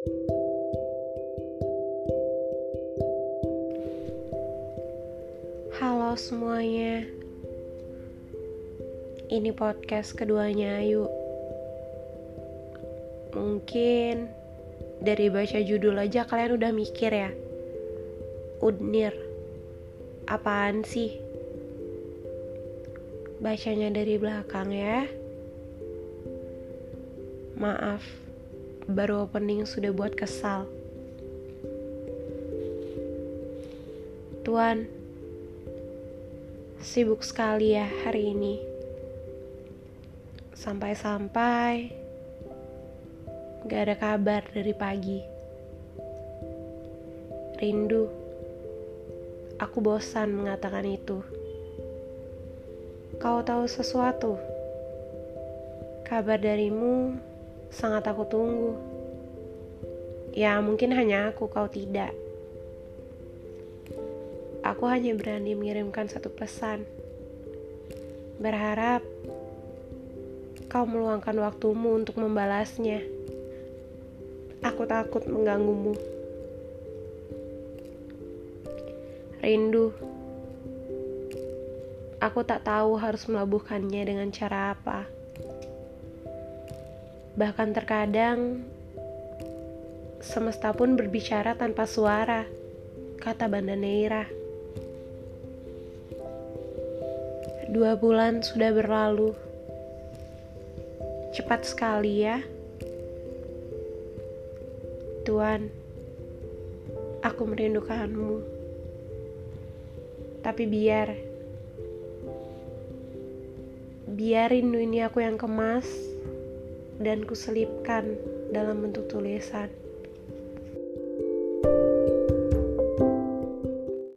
Halo semuanya. Ini podcast keduanya Ayu Mungkin Dari baca judul aja kalian udah mikir ya? Udnir Apaan sih? Bacanya dari belakang ya. Maaf Baru opening sudah buat kesal Tuan, sibuk sekali ya hari ini. Sampai-sampai gak ada kabar dari pagi. Rindu, aku bosan mengatakan itu. Kau tahu sesuatu? Kabar darimu sangat aku tunggu. Ya, mungkin hanya aku, kau tidak. Aku hanya berani mengirimkan satu pesan. Berharap kau meluangkan waktumu untuk membalasnya. Aku takut mengganggumu. Rindu. Aku tak tahu harus melabuhkannya dengan cara apa. Bahkan terkadang semesta pun berbicara tanpa suara, kata Banda Neira. Dua bulan sudah berlalu. Cepat sekali ya. Tuan, aku merindukanmu. Tapi biar biar rindu ini aku yang kemas dan kuselipkan dalam bentuk tulisan.